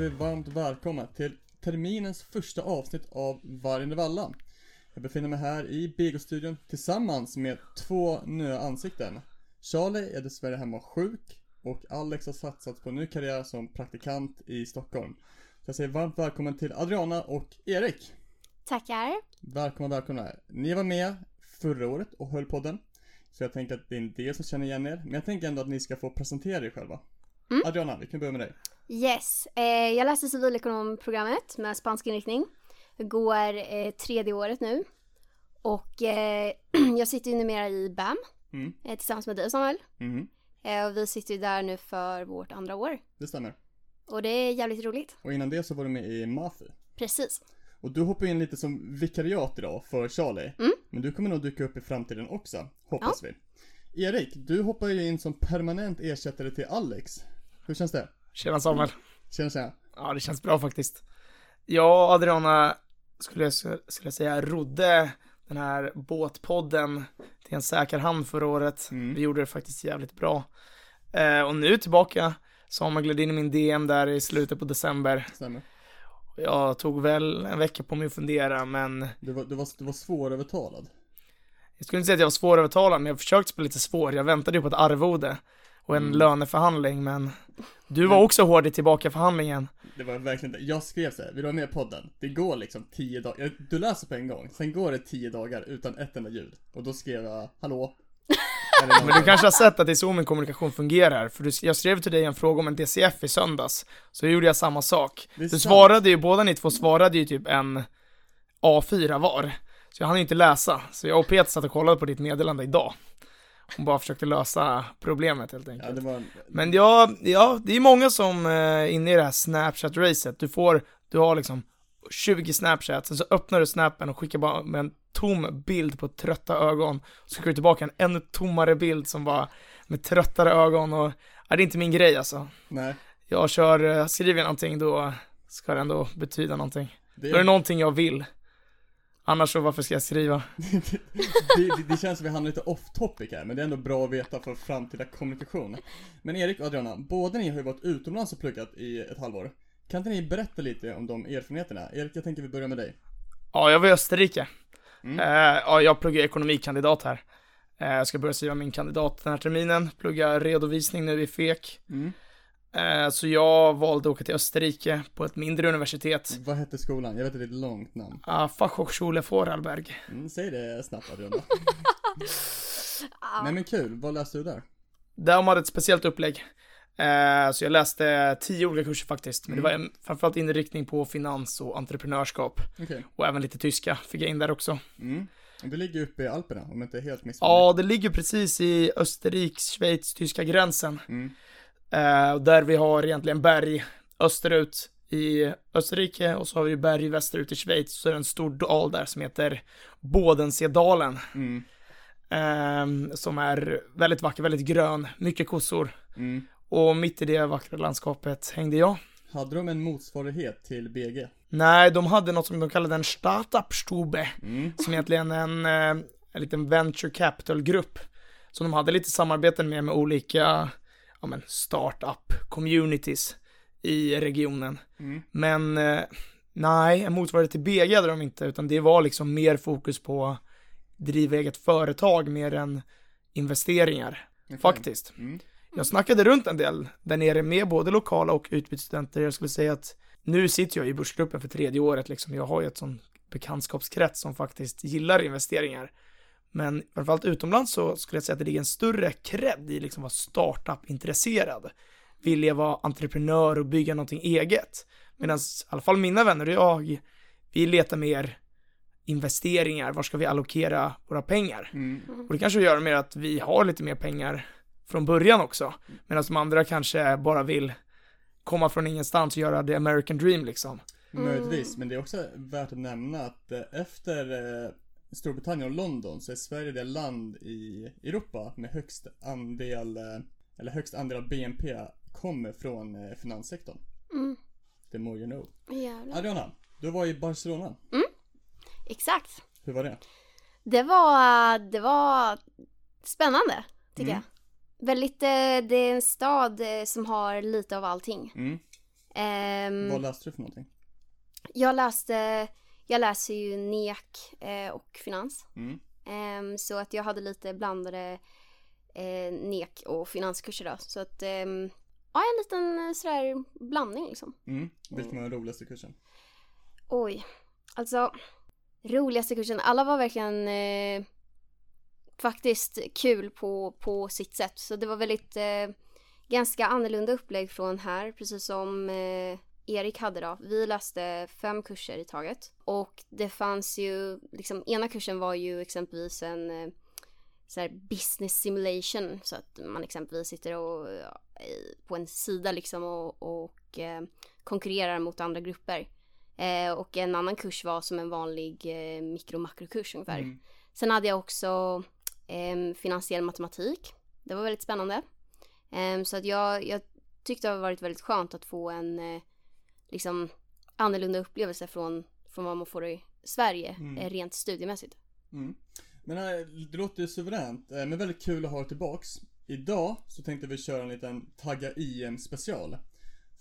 hälsar vi varmt välkomna till terminens första avsnitt av Vargen i Valla. Jag befinner mig här i Begostudion tillsammans med två nya ansikten. Charlie är dessvärre hemma sjuk och Alex har satsat på en ny karriär som praktikant i Stockholm. Så jag säger varmt välkommen till Adriana och Erik. Tackar. Välkomna, välkomna. Ni var med förra året och höll podden. Så jag tänker att det är en del som känner igen er. Men jag tänker ändå att ni ska få presentera er själva. Mm. Adriana, vi kan börja med dig. Yes, eh, jag läste civilekonomprogrammet med spansk inriktning. Jag går eh, tredje året nu. Och eh, jag sitter ju numera i BAM Mm. eh, tillsammans med dig Samuel. Mhm, Eh, och vi sitter ju där nu för vårt andra år. det stämmer. Och det är jävligt roligt. Och innan det så var du med i Mafi. Precis. Och du hoppar in lite som vikariat idag för Charlie. Mm. Men du kommer nog dyka upp i framtiden också, hoppas vi. Erik, du hoppar ju in som permanent ersättare till Alex. Hur känns det? Tjena Samuel. Känns det? Ja, det känns bra faktiskt. Jag och Adriana, skulle jag, skulle jag säga, rodde den här båtpodden till en säker hamn förra året. Mm. Vi gjorde det faktiskt jävligt bra. Eh, och nu tillbaka. Samuel gled in i min DM där i slutet på december. Stämmer. Jag tog väl en vecka på mig att fundera, men Du var, du var, du var svårövertalad. jag skulle inte säga att jag var svårövertalad, men jag försökte spela lite svår. Jag väntade ju på ett arvode och en Mm. löneförhandling, men du var också hård i tillbakaförhandlingen. Det var verkligen det. Jag skrev så här, vill du vara med podden? Det går liksom tio dagar, du läser på en gång, sen går det tio dagar utan ett enda ljud. Och då skrev jag, hallå? Men du kanske har sett att det är så min kommunikation fungerar, för du, jag skrev till dig en fråga om en DCF i söndags, så gjorde jag samma sak. Du sant. svarade ju, båda ni två svarade ju typ en A4 var, så jag hann ju inte läsa, så jag och Peter satt och kollade på ditt meddelande idag. Hon bara försökte lösa problemet helt enkelt. Ja, var, Men ja, ja, det är många som eh, är inne i det här Snapchat-racet. Du får, du har liksom 20 Snapchats, sen så öppnar du snappen och skickar bara med en tom bild på trötta ögon. Så skickar du tillbaka en ännu tommare bild som bara med tröttare ögon och, ja, det är inte min grej alltså. nej. Jag kör, eh, skriver jag någonting då ska det ändå betyda någonting. Det, Då är det någonting jag vill. Annars så varför ska jag skriva? det, det, det känns som vi hamnar lite off topic här, men det är ändå bra att veta för framtida kommunikation. Men Erik och Adriana, båda ni har ju varit utomlands och pluggat i ett halvår. Kan inte ni berätta lite om de erfarenheterna? Erik, jag tänker vi börjar med dig. Ja, jag var i Österrike. Mm. Eh, ja, jag pluggar ekonomikandidat här. Eh, jag ska börja skriva min kandidat den här terminen, plugga redovisning nu i FEK. Mm. Eh, så jag valde att åka till Österrike på ett mindre universitet. Vad hette skolan? Jag vet att det är ett långt namn. Uh, Fachhochschule Vorarlberg. Mm, säg det snabbt Adriana. Nej men kul, vad läste du där? Där de hade ett speciellt upplägg. Eh, så jag läste tio olika kurser faktiskt, men det var en, framförallt inriktning på finans och entreprenörskap. Okej. Och även lite tyska fick jag in där också. Mm. Du ligger uppe i Alperna, om jag inte är helt missförstådd. Ja, det ligger precis i Österriks, Schweiz, tyska gränsen. Mm. Eh, där vi har egentligen berg österut i Österrike och så har vi berg västerut i Schweiz. Så är det en stor dal där som heter Bodensedalen. Mm. Eh, som är väldigt vacker, väldigt grön, mycket kossor. Mm. Och mitt i det vackra landskapet hängde jag. Hade de en motsvarighet till BG? Nej, de hade något som de kallade en startup-stube. Mm. Som egentligen en, eh, en liten venture capital-grupp. Som de hade lite samarbeten med, med olika ja, men startup communities i regionen. Mm. Men eh, nej, en motsvarighet till BG hade de inte, utan det var liksom mer fokus på driva eget företag mer än investeringar, Okej. faktiskt. Mm. Jag snackade runt en del där nere med både lokala och utbytesstudenter. Jag skulle säga att nu sitter jag i börsgruppen för tredje året liksom. Jag har ju ett sån bekantskapskrets som faktiskt gillar investeringar. Men framförallt utomlands så skulle jag säga att det ligger en större cred i liksom att vara startup-intresserad. Vilja vara entreprenör och bygga någonting eget. Medan i alla fall mina vänner och jag, vi letar mer investeringar. Var ska vi allokera våra pengar? Mm. Och det kanske gör med att vi har lite mer pengar från början också. Medan de andra kanske bara vill komma från ingenstans och göra the American dream liksom. Möjligtvis, men det är också värt att nämna att eh, efter eh, Storbritannien och London så är Sverige det land i Europa med högst andel, eller högst andel av BNP kommer från eh, finanssektorn. Mm. The more you know. Jävlar. Adriana, du var i Barcelona. Exakt. Hur var det? Det var, det var spännande, tycker Mm. jag. Väldigt, eh, det är en stad eh, som har lite av allting. Mm. Ehm, Vad läste du för någonting? jag läste, jag läser ju NEK eh, och finans. Mm. Ehm, så att jag hade lite blandade eh, NEK och finanskurser då. Så att, ehm, ja en liten eh, sådär blandning liksom. Mm. Vilken var den roligaste kursen? Oj, alltså roligaste kursen, alla var verkligen eh, faktiskt kul på, på sitt sätt. Så det var väldigt eh, ganska annorlunda upplägg från här, precis som eh, Erik hade då. Vi läste fem kurser i taget och det fanns ju, liksom ena kursen var ju exempelvis en eh, så här business simulation så att man exempelvis sitter och, på en sida liksom och, och eh, konkurrerar mot andra grupper. Eh, och en annan kurs var som en vanlig eh, mikro och makrokurs ungefär. Mm. Sen hade jag också eh, finansiell matematik. Det var väldigt spännande. Eh, så att jag, jag tyckte det har varit väldigt skönt att få en liksom annorlunda upplevelse från, från vad man får i Sverige Mm. eh, rent studiemässigt. Mm. Men äh, det låter ju suveränt, äh, men väldigt kul att ha det tillbaks. Idag så tänkte vi köra en liten Tagga IM special.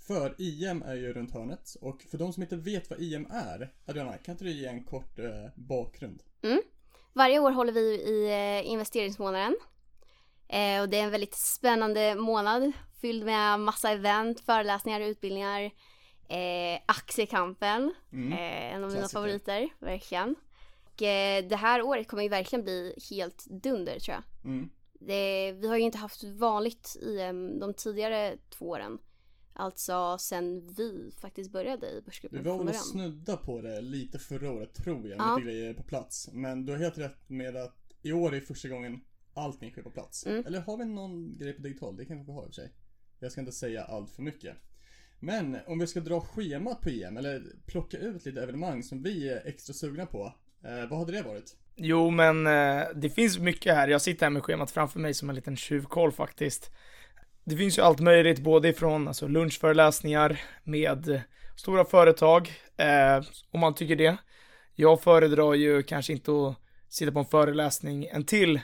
För IM är ju runt hörnet och för de som inte vet vad IM är, Adriana, kan inte du ge en kort eh, bakgrund? Varje år håller vi i eh, inveringsmånaden. Eh, och det är en väldigt spännande månad fylld med massa event, föreläsningar, utbildningar. Eh, aktiekampen, Mm. eh, en av mina favoriter, verkligen. Och, eh, det här året kommer ju verkligen bli helt dunder tror jag. Mm. Det, vi har ju inte haft vanligt IM de tidigare två åren. Alltså sen vi faktiskt började i Vi Börsgruppen var från väl snudda på det lite förra året tror jag, Ja. lite grejer på plats. Men du har helt rätt med att i år är första gången allting sker på plats. Mm. Eller har vi någon grej på digital? Det kanske vi har i och för sig. Jag ska inte säga allt för mycket. Men om vi ska dra schemat på EM, eller plocka ut lite evenemang som vi är extra sugna på. Eh, vad hade det varit? Jo, men eh, det finns mycket här. Jag sitter här med schemat framför mig som en liten tjuvkoll faktiskt. Det finns ju allt möjligt, både ifrån alltså, lunchföreläsningar med stora företag, eh, om man tycker det. Jag föredrar ju kanske inte att sitta på en föreläsning en till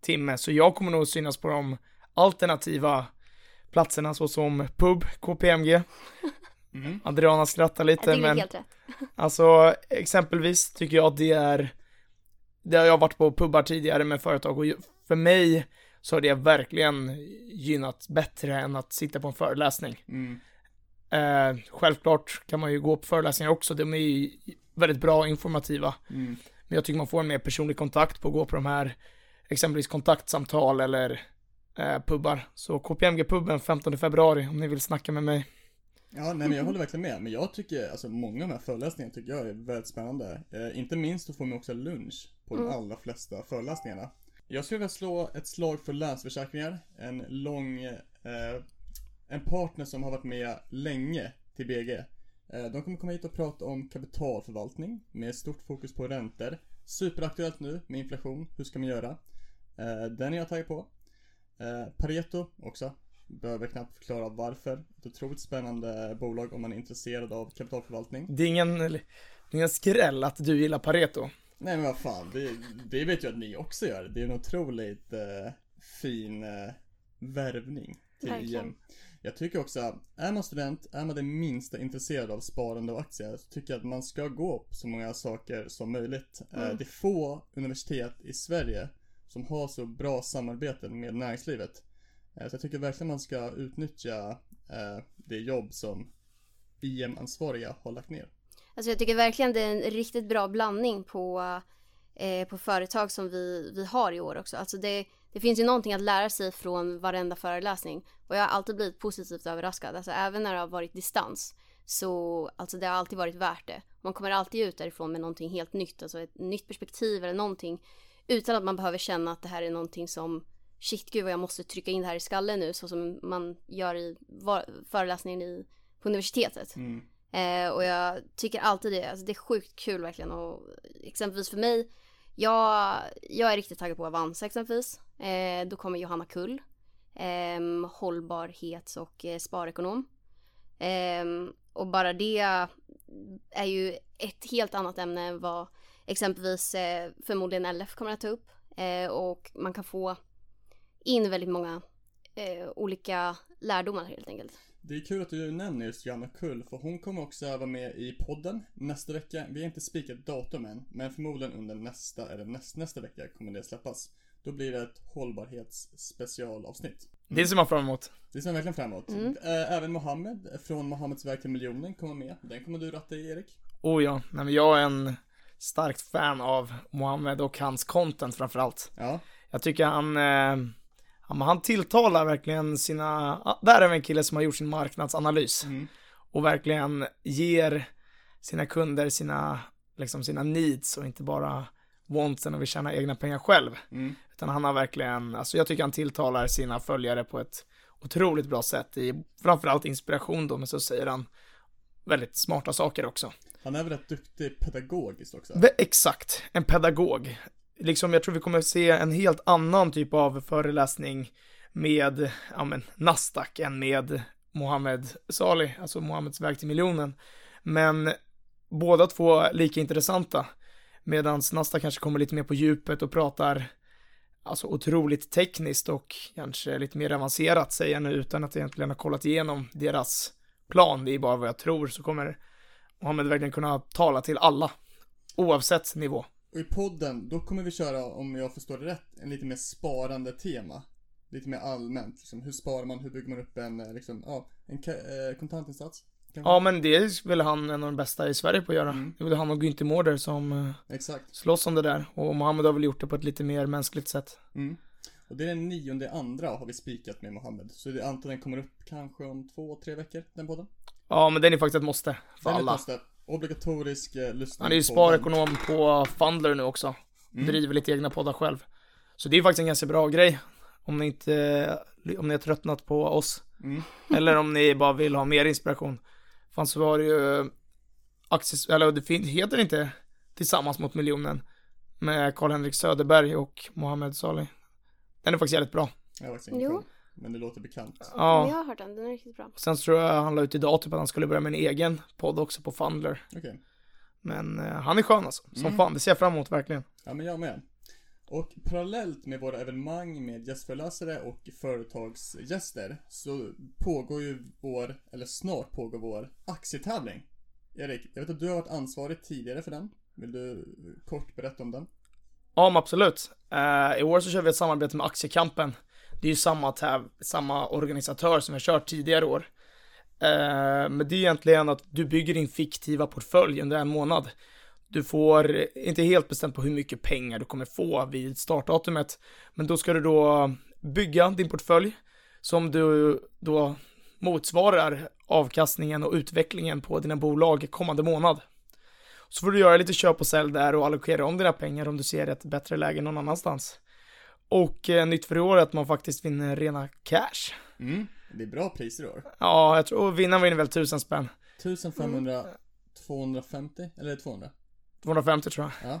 timme, så jag kommer nog synas på de alternativa platserna såsom pub, KPMG. Mm. Adriana skrattar lite, men helt rätt. Alltså exempelvis tycker jag att det är, det har jag varit på pubbar tidigare med företag och för mig så har det verkligen gynnat bättre än att sitta på en föreläsning. Mm. Eh, självklart kan man ju gå på föreläsningar också, de är ju väldigt bra och informativa. Mm. Men jag tycker man får en mer personlig kontakt på att gå på de här, exempelvis kontaktsamtal eller eh, pubbar. Så KPMG-puben 15 februari om ni vill snacka med mig. Ja, nej men jag håller verkligen med. Men jag tycker, alltså många av de här föreläsningarna tycker jag är väldigt spännande. Eh, inte minst så får man också lunch på de allra flesta föreläsningarna. Jag skulle vilja slå ett slag för Länsförsäkringar. En lång, eh, en partner som har varit med länge till BG. Eh, de kommer komma hit och prata om kapitalförvaltning med stort fokus på räntor. Superaktuellt nu med inflation. Hur ska man göra? Eh, den är jag taggad på. Eh, Pareto också. Behöver knappt förklara varför. Ett otroligt spännande bolag om man är intresserad av kapitalförvaltning. Det är ingen, det är ingen skräll att du gillar Pareto. Nej men vad fan, det, det vet jag att ni också gör. Det är en otroligt eh, fin eh, värvning till. Jag tycker också, är man student, är man det minsta intresserad av sparande och aktier, så tycker jag att man ska gå på så många saker som möjligt. Eh, Mm. det är få universitet i Sverige som har så bra samarbeten med näringslivet. Eh, så jag tycker verkligen man ska utnyttja eh, det jobb som IM-ansvariga har lagt ner. Alltså jag tycker verkligen det är en riktigt bra blandning på, eh, på företag som vi, vi har i år också. Alltså det, det finns ju någonting att lära sig från varenda föreläsning. Och jag har alltid blivit positivt överraskad. Alltså även när det har varit distans. Så alltså det har alltid varit värt det. Man kommer alltid ut därifrån med någonting helt nytt. Alltså ett nytt perspektiv eller någonting. Utan att man behöver känna att det här är någonting som Shit gud vad jag måste trycka in det här i skallen nu. Så som man gör i föreläsningen i, på universitetet. Mm. Eh, och jag tycker alltid det, alltså det är sjukt kul verkligen och exempelvis för mig, jag, jag är riktigt taggad på Avanza exempelvis. Eh, då kommer Johanna Kull, eh, hållbarhets och eh, sparekonom. Eh, och bara det är ju ett helt annat ämne än vad exempelvis eh, förmodligen LF kommer att ta upp. Eh, och man kan få in väldigt många eh, olika lärdomar helt enkelt. Det är kul att du nämner just Johanna Kull, för hon kommer också vara med i podden nästa vecka. Vi har inte spikat datum än, men förmodligen under nästa eller näst, nästa vecka kommer det släppas. Då blir det ett hållbarhetsspecialavsnitt. Det ser man fram emot. Det ser man verkligen fram emot. Mm. Äh, Även Mohammed från Mohammeds väg till miljonen kommer med. Den kommer du ratta i, Erik. Oh ja, nej men jag är en starkt fan av Mohammed och hans content framförallt. Ja, Jag tycker han, eh, han, han tilltalar verkligen sina, ah, där är vi en kille som har gjort sin marknadsanalys. Mm. Och verkligen ger sina kunder sina, liksom sina needs och inte bara wantsen och vill tjäna egna pengar själv. Mm. Utan han har verkligen, alltså jag tycker han tilltalar sina följare på ett otroligt bra sätt i framförallt inspiration då, men så säger han väldigt smarta saker också. Han är väl rätt duktig pedagogiskt också. Exakt, en pedagog. Liksom, jag tror vi kommer se en helt annan typ av föreläsning med, ja men, Nasdaq än med Mohammed Salih, alltså Mohammeds väg till miljonen. Men båda två lika intressanta. Medan Nasdaq kanske kommer lite mer på djupet och pratar alltså otroligt tekniskt och kanske lite mer avancerat säger jag nu utan att egentligen ha kollat igenom deras plan. Det är bara vad jag tror så kommer Mohammed verkligen kunna tala till alla oavsett nivå. Och i podden, då kommer vi köra, om jag förstår det rätt, en lite mer sparande tema. Lite mer allmänt, liksom, hur sparar man, hur bygger man upp en, eh, liksom, ja, en eh, kontantinsats? Kanske? Ja, men det är väl han en av de bästa i Sverige på att göra. Mm. Det väl han och Günther Mårder som eh, Exakt. slåss om det där. Och Mohammed har väl gjort det på ett lite mer mänskligt sätt. Mm. Och det är den nionde andra har vi spikat med Mohammed. Så det antar den kommer upp kanske om två, tre veckor, den podden. Ja, men den är faktiskt ett måste för Den är alla. ett måste. Obligatorisk eh, lyssning Han är ju på sparekonom på Fundler nu också. Mm. Driver lite egna poddar själv. Så det är faktiskt en ganska bra grej. Om ni inte, om ni har tröttnat på oss. Mm. Eller om ni bara vill ha mer inspiration. Fan så var det ju Access, eller det heter det inte Tillsammans mot miljonen. Med Karl-Henrik Söderberg och Mohammed Salih. Den är faktiskt jävligt bra. Jag har faktiskt ingen Jo. Men det låter bekant. Ja. jag har hört den, den är riktigt bra. Sen så tror jag han la ut idag typ att han skulle börja med en egen podd också på Fundler. Okej. Men eh, han är skön alltså. Som Mm. fan, det ser jag fram emot verkligen. Ja men jag med. Och parallellt med våra evenemang med gästföreläsare och företagsgäster så pågår ju vår, eller snart pågår vår aktietävling. Erik, jag vet att du har varit ansvarig tidigare för den. Vill du kort berätta om den? Ja, men absolut. Eh, I år så kör vi ett samarbete med Aktiekampen. Det är ju samma, täv- samma organisatör som jag kört tidigare år. Eh, men det är egentligen att du bygger din fiktiva portfölj under en månad. Du får inte helt bestämt på hur mycket pengar du kommer få vid startdatumet. Men då ska du då bygga din portfölj som du då motsvarar avkastningen och utvecklingen på dina bolag kommande månad. Så får du göra lite köp och sälj där och allokera om dina pengar om du ser ett bättre läge någon annanstans. Och eh, nytt för i år är att man faktiskt vinner rena cash. Mm. Det är bra priser i år. Ja, jag tror vinnaren vinner väl tusen spänn. 1500, 250 eller 200? 250 tror jag. Ja,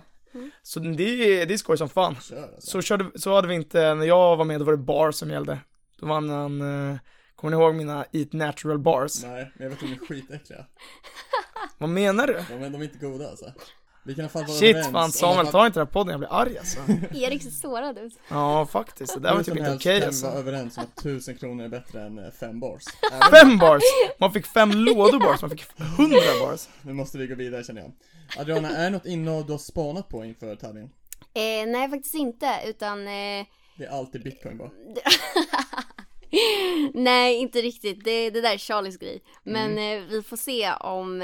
Så det, är- det är skoj som fan. kör alltså. Så, körde, så hade vi inte, när jag var med då var det bar som gällde. Då vann han, eh, kommer ni ihåg mina Eat Natural Bars? Nej, men jag vet att de är skitäckliga. Vad menar du? De är, de är inte goda alltså. Vi kan i alla fall vara Shit överens fan Samuel, ta inte den här podden, jag blir arg alltså. Erik ser sårad ut. Ja faktiskt, det där var typ inte okej vi alltså. vara överens om att 1000 kronor är bättre än eh, fem bars. Fem bars! Man fick fem lådor bars, man fick hundra bars. Nu måste vi gå vidare känner jag. Adriana, är det något innehåll du har spanat på inför tävlingen? Eh, nej, faktiskt inte, utan... Eh, Det är alltid bitcoin bara. nej, inte riktigt. Det, det där är Charlies grej. Men eh, vi får se om...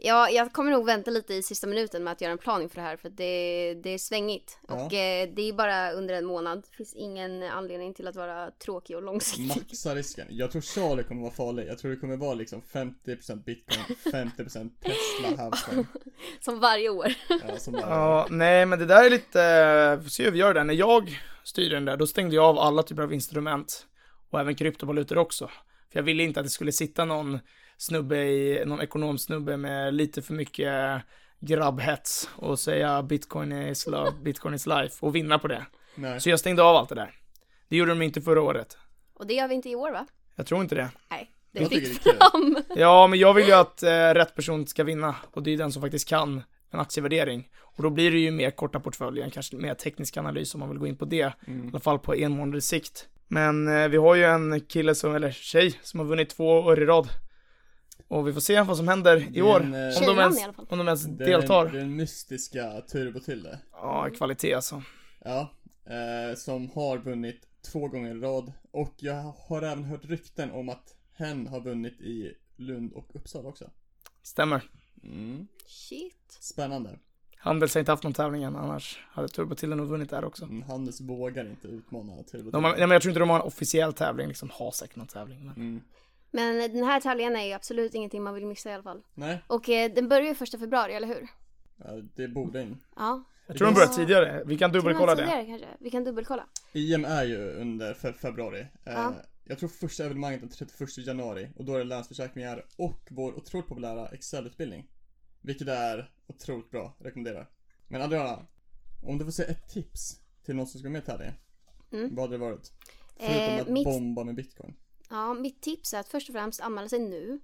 Ja, jag kommer nog vänta lite i sista minuten med att göra en plan inför det här för det, det är svängigt. Ja. Och eh, det är bara under en månad. Det finns ingen anledning till att vara tråkig och långsiktig. Maxa risken. Jag tror Charlie kommer vara farlig. Jag tror det kommer vara liksom 50% bitcoin, 50% Tesla halvcoin. Som varje år. Ja, som bara, Ja, nej men det där är lite, eh, får se hur vi gör det. När jag styrde den där, då stängde jag av alla typer av instrument. Och även kryptovalutor också. För jag ville inte att det skulle sitta någon snubbe i, någon ekonomsnubbe med lite för mycket grabbhets och säga bitcoin is love, bitcoin is life och vinna på det. nej. Så jag stängde av allt det där. Det gjorde de inte förra året. Och det gör vi inte i år va? Jag tror inte det. Nej. Det Jag det kul. fram. Ja, men jag vill ju att eh, rätt person ska vinna och det är den som faktiskt kan en aktievärdering. Och då blir det ju mer korta portföljer, kanske mer teknisk analys om man vill gå in på det. I alla fall på en månaders sikt. Men eh, vi har ju en kille som, eller tjej, som har vunnit två år i rad. Och vi får se vad som händer i år. eh, Om de ens, om de ens Det är deltar. Den, den mystiska Turbo Tilde. Ja, kvalitet alltså. Ja, eh, som har vunnit två gånger i rad. Och jag har även hört rykten om att hen har vunnit i Lund och Uppsala också. Stämmer. Mm. Shit. Spännande. Handels har inte haft någon tävling än, annars hade Turbo till nog vunnit där också. Mm, Handels vågar inte utmana Turbo De har, nej, men jag tror inte de har en officiell tävling, liksom har säkert någon tävling. Men... Mm. Men den här tävlingen är ju absolut ingenting man vill missa i alla fall. Nej, Och eh, den börjar ju första februari, eller hur? ja, det borde in. Ja. Jag tror de började tidigare, vi kan dubbelkolla det. Tidigare kanske. Vi kan dubbelkolla. IM är ju under fe- februari. Eh, Ja. Jag tror första evenemanget den 31 januari och då är det Länsförsäkringar och vår otroligt populära Excel-utbildning. Vilket är otroligt bra, rekommenderar. Men Adriana, om du får säga ett tips till någon som ska med i tävlingen. Mm. Vad hade det varit? Förutom Eh, att mitt- bomba med bitcoin. Ja, mitt tips är att först och främst anmäla sig nu.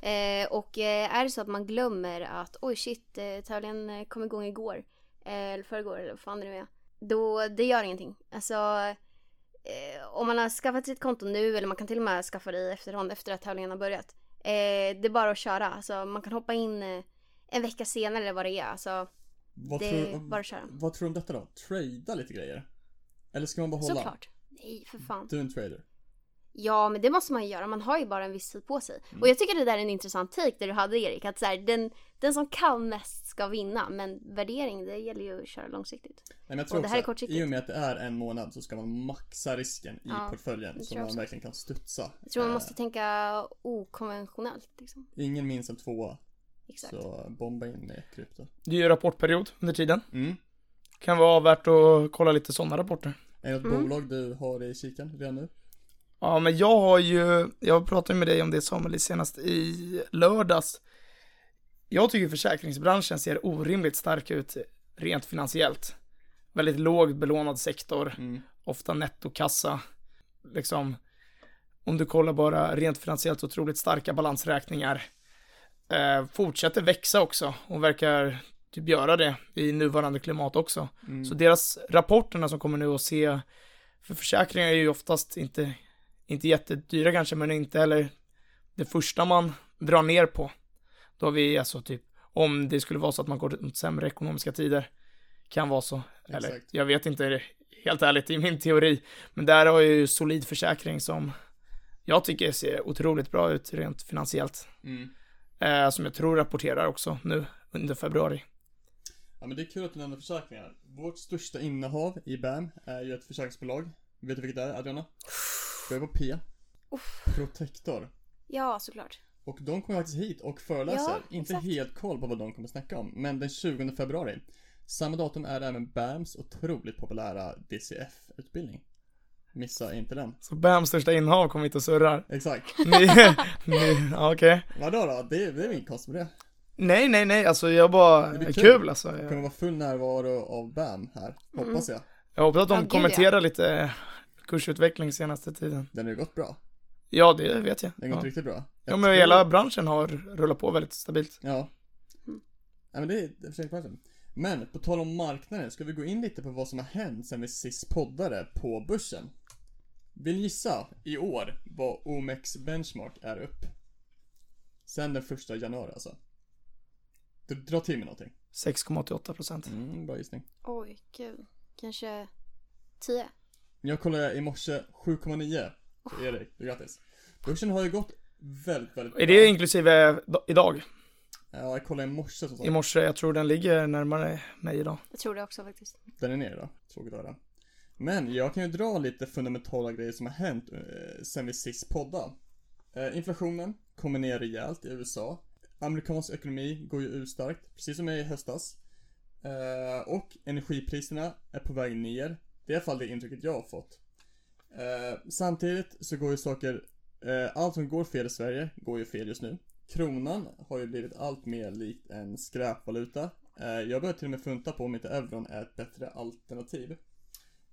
Eh, och eh, är det så att man glömmer att oj shit, eh, tävlingen eh, kom igång igår. Eh, eller förrgår eller vad fan det nu är. Då, det gör ingenting. Alltså, eh, om man har skaffat sitt konto nu eller man kan till och med skaffa det i efterhand efter att tävlingen har börjat. Det är bara att köra. Alltså, man kan hoppa in en vecka senare eller vad det är. Alltså, Vad, det tror, är bara att köra. vad tror du om detta då? Trada lite grejer? Eller ska man bara hålla? Såklart. Nej, för fan. Du är en trader. Ja, men det måste man ju göra. Man har ju bara en viss tid på sig. Mm. Och jag tycker det där är en intressant take det du hade Erik. Att så här, den, den som kan mest ska vinna. Men värdering, det gäller ju att köra långsiktigt. Nej, men jag tror Och det här är kortsiktigt. i och med att det är en månad så ska man maxa risken i Ja, portföljen så man verkligen kan studsa. Jag tror man Eh, måste tänka okonventionellt liksom. Ingen minns en tvåa, Exakt. så bomba in med krypto. Det är ju rapportperiod under tiden. Mm. Kan vara värt att kolla lite sådana rapporter. Är det något Mm. bolag du har i kikan redan nu? Ja, men jag har ju, jag pratade med dig om det Samuel senast i lördags. Jag tycker försäkringsbranschen ser orimligt stark ut rent finansiellt. Väldigt lågt belånad sektor, Mm. ofta nettokassa. Liksom, om du kollar bara rent finansiellt otroligt starka balansräkningar. Eh, fortsätter växa också och verkar typ göra det i nuvarande klimat också. Mm. Så deras rapporterna som kommer nu att se, för försäkringar är ju oftast inte, inte jättedyra kanske, men inte heller det första man drar ner på. Då har vi alltså typ, om det skulle vara så att man går mot sämre ekonomiska tider, kan vara så. Eller, Exakt. jag vet inte, helt ärligt, i min teori. Men där har jag ju solid försäkring som jag tycker ser otroligt bra ut rent finansiellt. Mm. Eh, som jag tror rapporterar också nu under februari. Ja men det är kul att du nämner försäkringar. Vårt största innehav i BAM är ju ett försäkringsbolag. Vet du vilket det är Adriana? Börjar på P. Protector. Ja, såklart. Och de kommer faktiskt hit och föreläser. Ja, Inte exakt. helt koll på vad de kommer snacka om. Men den 20 februari. Samma datum är även BAMs otroligt populära DCF-utbildning. Missa inte den. Så BAMs största innehav kommer hit och surrar. Exakt. Ni, ni, ja, okej. Vadå då? Det, det är inget konstigt med det. Nej, nej, nej, alltså jag bara, Det blir kul, kul. alltså. Det kommer vara full närvaro av BAM här. Hoppas jag. jag hoppas att de Ja, gud, kommenterar lite kursutveckling senaste tiden. Den har ju gått bra. Ja, det vet jag. Den har gått Ja, riktigt bra. ja Jag men tror- hela branschen har rullat på väldigt stabilt. Ja. Ja men det är det är försäkringsbranschen. Men på tal om marknaden, ska vi gå in lite på vad som har hänt sen vi sist poddade på börsen? Vill gissa i år vad OMX Benchmark är upp? Sen den första januari alltså. Du, dra till med någonting. 6,88 procent. Mm, bra gissning. Oj, kul. Kanske 10. Jag kollade i morse 7,9. Så Erik, grattis. Börsen har ju gått väldigt, väldigt Är det inklusive da- idag? Ja, jag kollade i morse som sagt. I morse, jag tror den ligger närmare mig idag. Jag tror det också faktiskt. Den är nere då, tråkigt att höra. Men jag kan ju dra lite fundamentala grejer som har hänt eh, sen vi sist poddade. Eh, inflationen kommer ner rejält i USA. Amerikansk ekonomi går ju urstarkt, precis som i höstas. Eh, och energipriserna är på väg ner. Det är i alla fall det intrycket jag har fått. Eh, samtidigt så går ju saker, eh, allt som går fel i Sverige går ju fel just nu. Kronan har ju blivit allt mer likt en skräpvaluta. Eh, jag börjar till och med funta på om inte euron är ett bättre alternativ.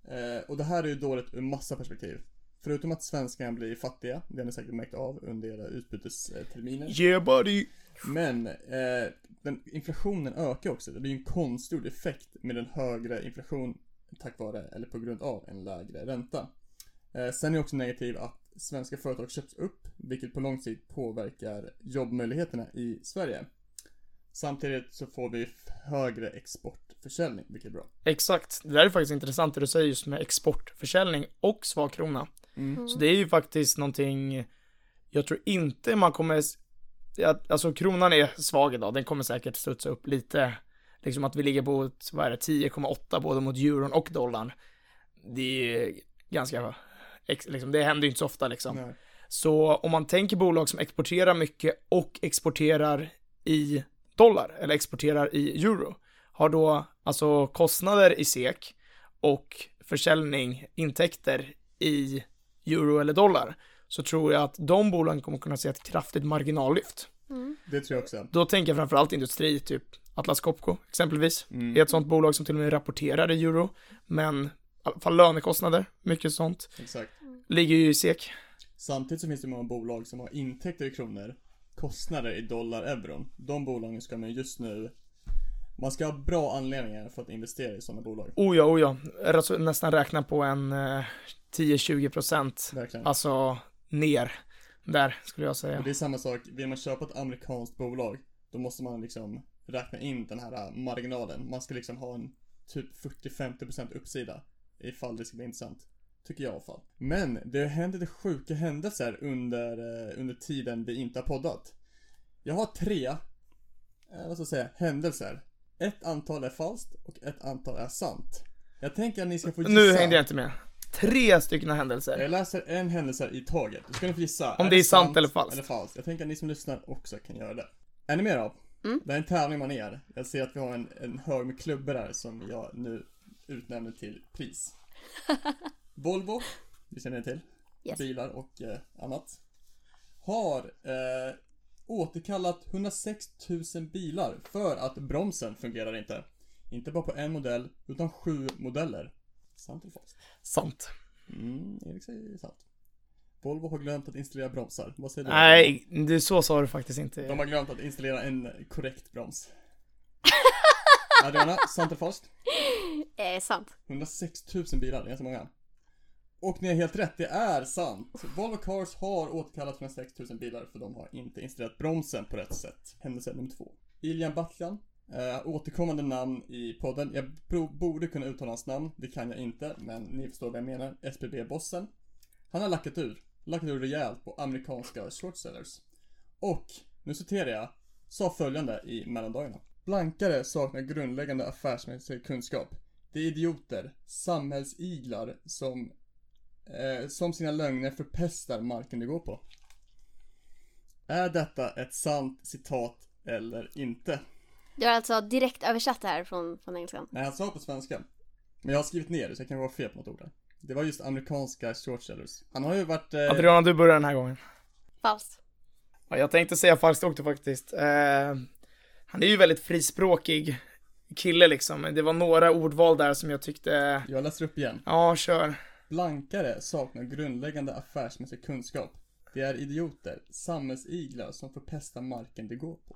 Eh, och det här är ju dåligt ur massa perspektiv. Förutom att svenskarna blir fattiga, det har ni säkert märkt av under era utbytesterminer. Yeah buddy! Men eh, den, inflationen ökar också. Det blir ju en konstgjord effekt med en högre inflation tack vare, eller på grund av, en lägre ränta. Eh, sen är det också negativt att svenska företag köps upp, vilket på lång sikt påverkar jobbmöjligheterna i Sverige. Samtidigt så får vi högre exportförsäljning, vilket är bra. Exakt. Det där är faktiskt intressant det du säger just med exportförsäljning och svag krona. Mm. Så det är ju faktiskt någonting, jag tror inte man kommer, alltså kronan är svag idag, den kommer säkert studsa upp lite. Liksom att vi ligger på, ett, vad är det, 10,8 både mot euron och dollarn. Det är ganska, liksom, det händer ju inte så ofta liksom. Nej. Så om man tänker bolag som exporterar mycket och exporterar i dollar eller exporterar i euro har då alltså kostnader i SEK och försäljning, intäkter i euro eller dollar så tror jag att de bolagen kommer kunna se ett kraftigt marginallyft. Mm. Det tror jag också. Då tänker jag framförallt industri, typ Atlas Copco exempelvis. Mm. Det är ett sånt bolag som till och med rapporterar i euro, men i alla fall lönekostnader, mycket sånt, Exakt. ligger ju i SEK. Samtidigt så finns det många bolag som har intäkter i kronor, kostnader i dollar, euron. De bolagen ska man just nu man ska ha bra anledningar för att investera i sådana bolag. Oh ja, oh ja. Nästan räkna på en eh, 10-20 procent. Verkligen. Alltså ner. Där skulle jag Och säga. det är samma sak, vill man köpa ett amerikanskt bolag, då måste man liksom räkna in den här äh, marginalen. Man ska liksom ha en typ 40-50% uppsida ifall det ska bli intressant. Tycker jag i alla fall. Men det har hänt lite sjuka händelser under, eh, under tiden vi inte har poddat. Jag har tre, eh, vad ska jag säga, händelser. Ett antal är falskt och ett antal är sant. Jag tänker att ni ska få gissa. Nu hängde jag inte med. Tre stycken händelser. Jag läser en händelse i taget. Då ska ni få gissa. Om det är sant eller falskt. Eller falskt. Jag tänker att ni som lyssnar också kan göra det. Är ni med då? Mm. Det är en tävling man är. Jag ser att vi har en, en hög med klubbor här som jag nu utnämner till pris. Volvo, det känner ni till. Yes. Bilar och eh, annat. Har eh, återkallat 106 000 bilar för att bromsen fungerar inte. Inte bara på en modell, utan sju modeller. Sant eller falskt? Sant. Mm, Erik säger sant. Volvo har glömt att installera bromsar. Vad säger du? Nej, det så sa du faktiskt inte. De har glömt att installera en korrekt broms. Adriana, sant eller falskt? Eh, sant. 106 000 bilar, det är ganska många. Och ni har helt rätt, det är sant. Volvo Cars har återkallat 106 000 bilar för de har inte installerat bromsen på rätt sätt. Händelse nummer två. Iljan Batljan. Uh, återkommande namn i podden. Jag borde kunna uttala hans namn, det kan jag inte, men ni förstår vad jag menar. SBB-bossen. Han har lackat ur. Lackat ur rejält på amerikanska shortsellers. Och, nu citerar jag, sa följande i mellandagarna. Blankare saknar grundläggande affärsmässig kunskap. Det är idioter, samhällsiglar som, eh, som sina lögner förpestar marken de går på. Är detta ett sant citat eller inte? Du har alltså direkt översatt det här från, från engelskan. Nej, han sa på svenska. Men jag har skrivit ner det så jag kan vara fel på något ord där. Det var just amerikanska shortsellers. Han har ju varit... Eh, Adriana, du börjar den här gången. Falskt. Ja, jag tänkte säga falskt också faktiskt. Eh, han är ju väldigt frispråkig kille liksom. Det var några ordval där som jag tyckte, jag läser upp igen. ja, kör. Blankare saknar grundläggande affärsmässig kunskap. Det är idioter, samhällsiglar som förpestar marken de går på.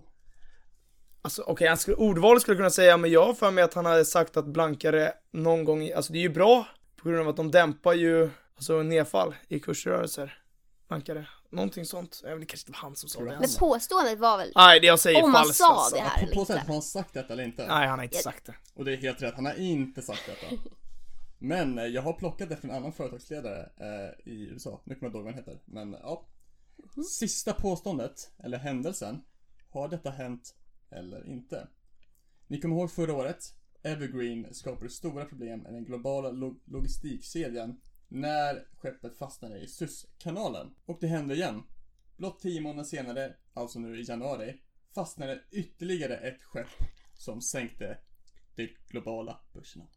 Alltså okej, han skulle, ordval skulle jag kunna säga, men jag har för mig att han hade sagt att blankare någon gång, alltså det är ju bra på grund av att de dämpar ju, alltså nedfall i kursrörelser. Blankare. Någonting sånt. Jag vet, det kanske inte var han som sa det. han Men påståendet var väl Nej, det jag säger om man falskt sa alltså. det här På, eller inte. har han sagt detta eller inte? Nej, han har inte sagt det. Och det är helt rätt, han har inte sagt detta. Men eh, jag har plockat det från en annan företagsledare eh, i USA. Nu kommer jag inte ihåg vad han heter. Men ja. Sista påståendet, eller händelsen. Har detta hänt eller inte? Ni kommer ihåg förra året? Evergreen skapade stora problem i den globala log- logistikkedjan när skeppet fastnade i Suezkanalen. Och det hände igen. Blott tio månader senare, alltså nu i januari, fastnade ytterligare ett skepp som sänkte de globala börserna.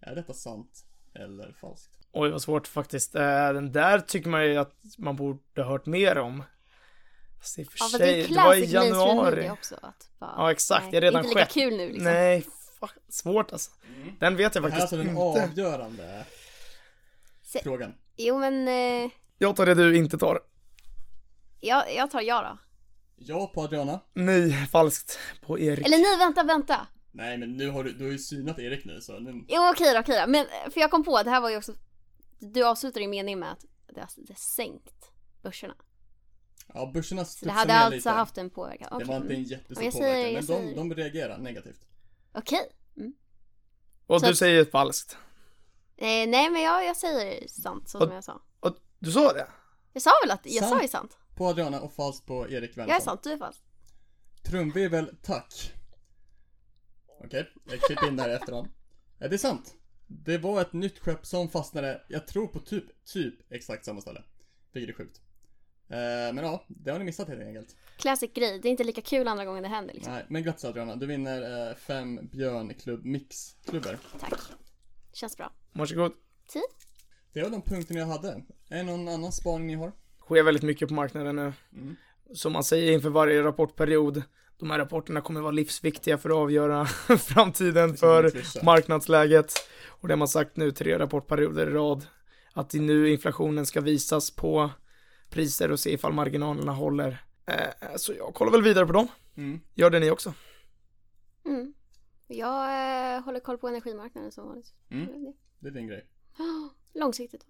Är detta sant eller falskt? Oj, vad svårt faktiskt. Eh, den där tycker man ju att man borde ha hört mer om. Fast i och för Ja sig, det är det var i januari. också att bara, Ja, exakt, nej, det är redan Inte lika skett. kul nu liksom. Nej, fuck, svårt alltså. Den vet jag Det här är faktiskt alltså den inte. avgörande Se- frågan. Jo men, eh, Jag tar det du inte tar. jag, jag tar ja då. Ja på Adriana. Nej, falskt på Erik. Eller nej vänta, vänta. Nej men nu har du, du har ju synat Erik nu så nu... Jo okej då, okej då. Men, eh, för jag kom på, det här var ju också du avslutar din mening med att det har, det har sänkt börserna. Ja, börserna Så det hade alltså lite. haft en påverkan. Det Okej. var inte en mm. jättestor jag påverkan, säger- men de, de reagerar negativt. Okej. Mm. Och Så du att- säger falskt. Eh, nej men jag, jag säger sant så som jag sa. Och du sa det? Jag sa väl att, jag sa Sant. ju sant. På Adriana och falskt på Erik Jag är Wensson. sant, du är falskt. Trumvirvel, tack. Okej, jag klipper in det här i efterhand. Ja, det är sant. Det var ett nytt skepp som fastnade, jag tror på typ, typ exakt samma ställe. Vilket är sjukt. Eh, men ja, det har ni missat helt enkelt. Classic grej, det är inte lika kul andra gången det händer liksom. Nej, men grattis Adriana, du vinner eh, fem Björnklubb Mix-klubbor. Tack. Känns bra. Varsågod. Tid? Det var de punkterna jag hade. Är det någon annan spaning ni har? sker väldigt mycket på marknaden nu. Mm. Som man säger inför varje rapportperiod, de här rapporterna kommer vara livsviktiga för att avgöra framtiden en för marknadsläget. Och det har man sagt nu tre rapportperioder i rad, att det nu inflationen ska visas på priser och se ifall marginalerna håller. Eh, så jag kollar väl vidare på dem. Mm. Gör det ni också. Mm. Jag eh, håller koll på energimarknaden som vanligt. Mm. Det är det. Det är din grej. Långsiktigt.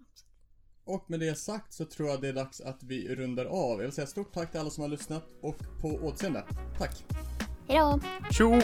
Och med det sagt så tror jag det är dags att vi rundar av. Jag vill säga stort tack till alla som har lyssnat och på återseende. Tack! Hejdå! Tjo!